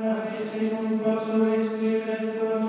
Arte se non posso vestire del tuo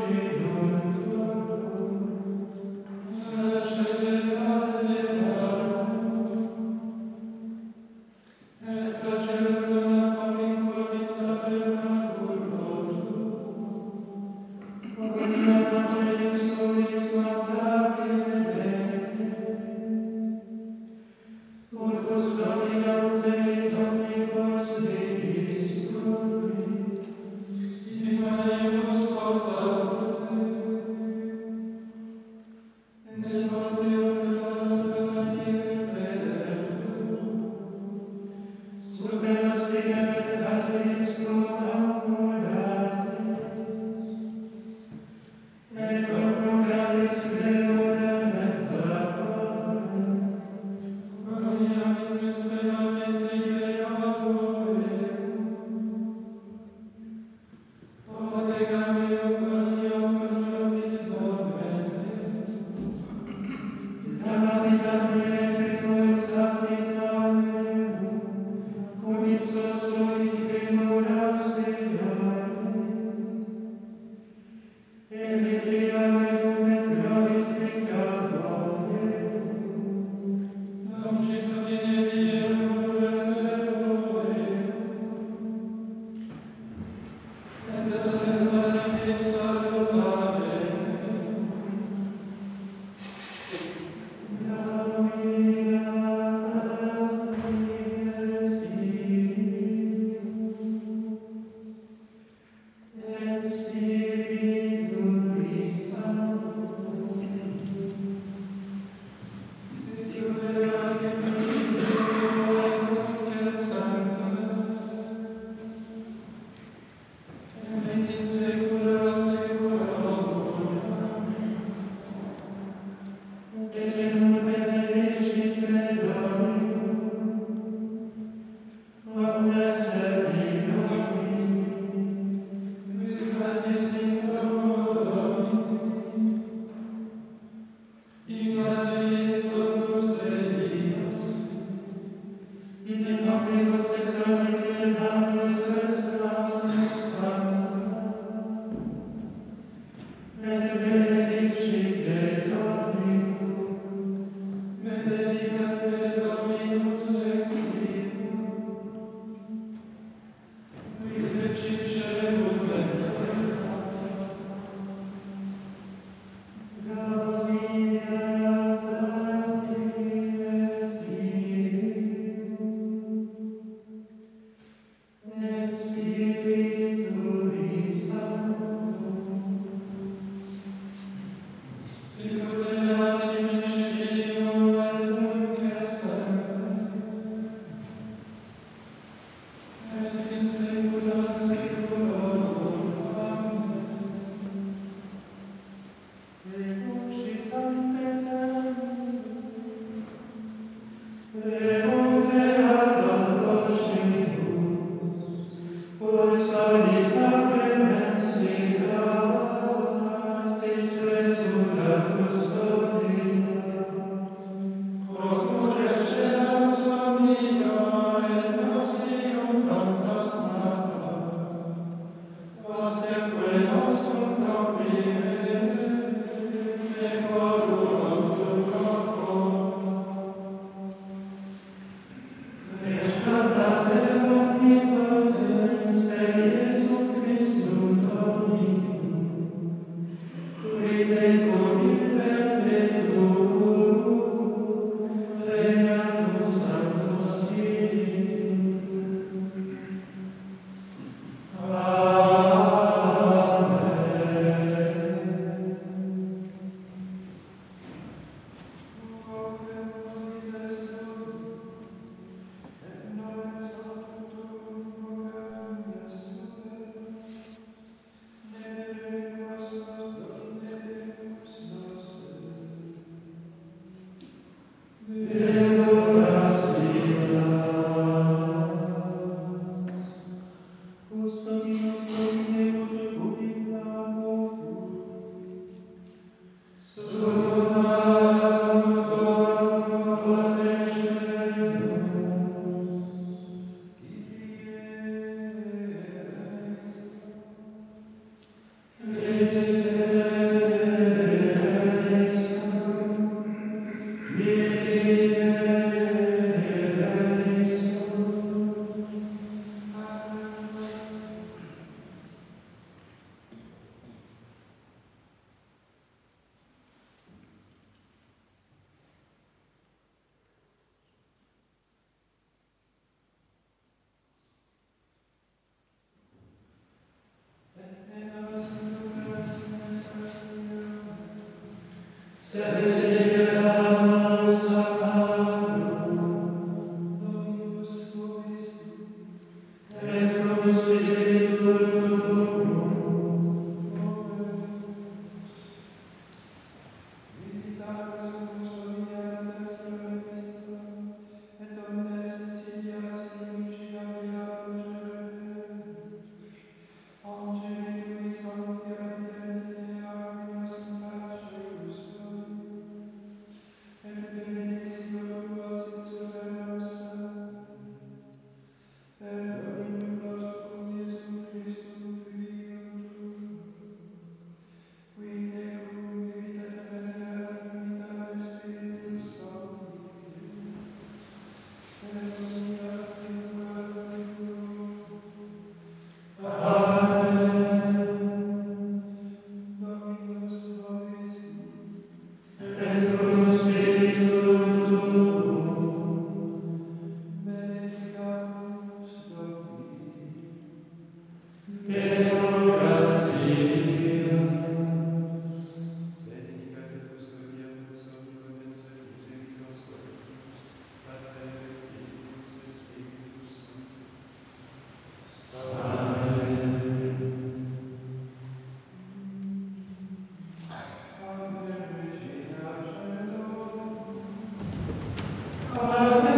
Amen.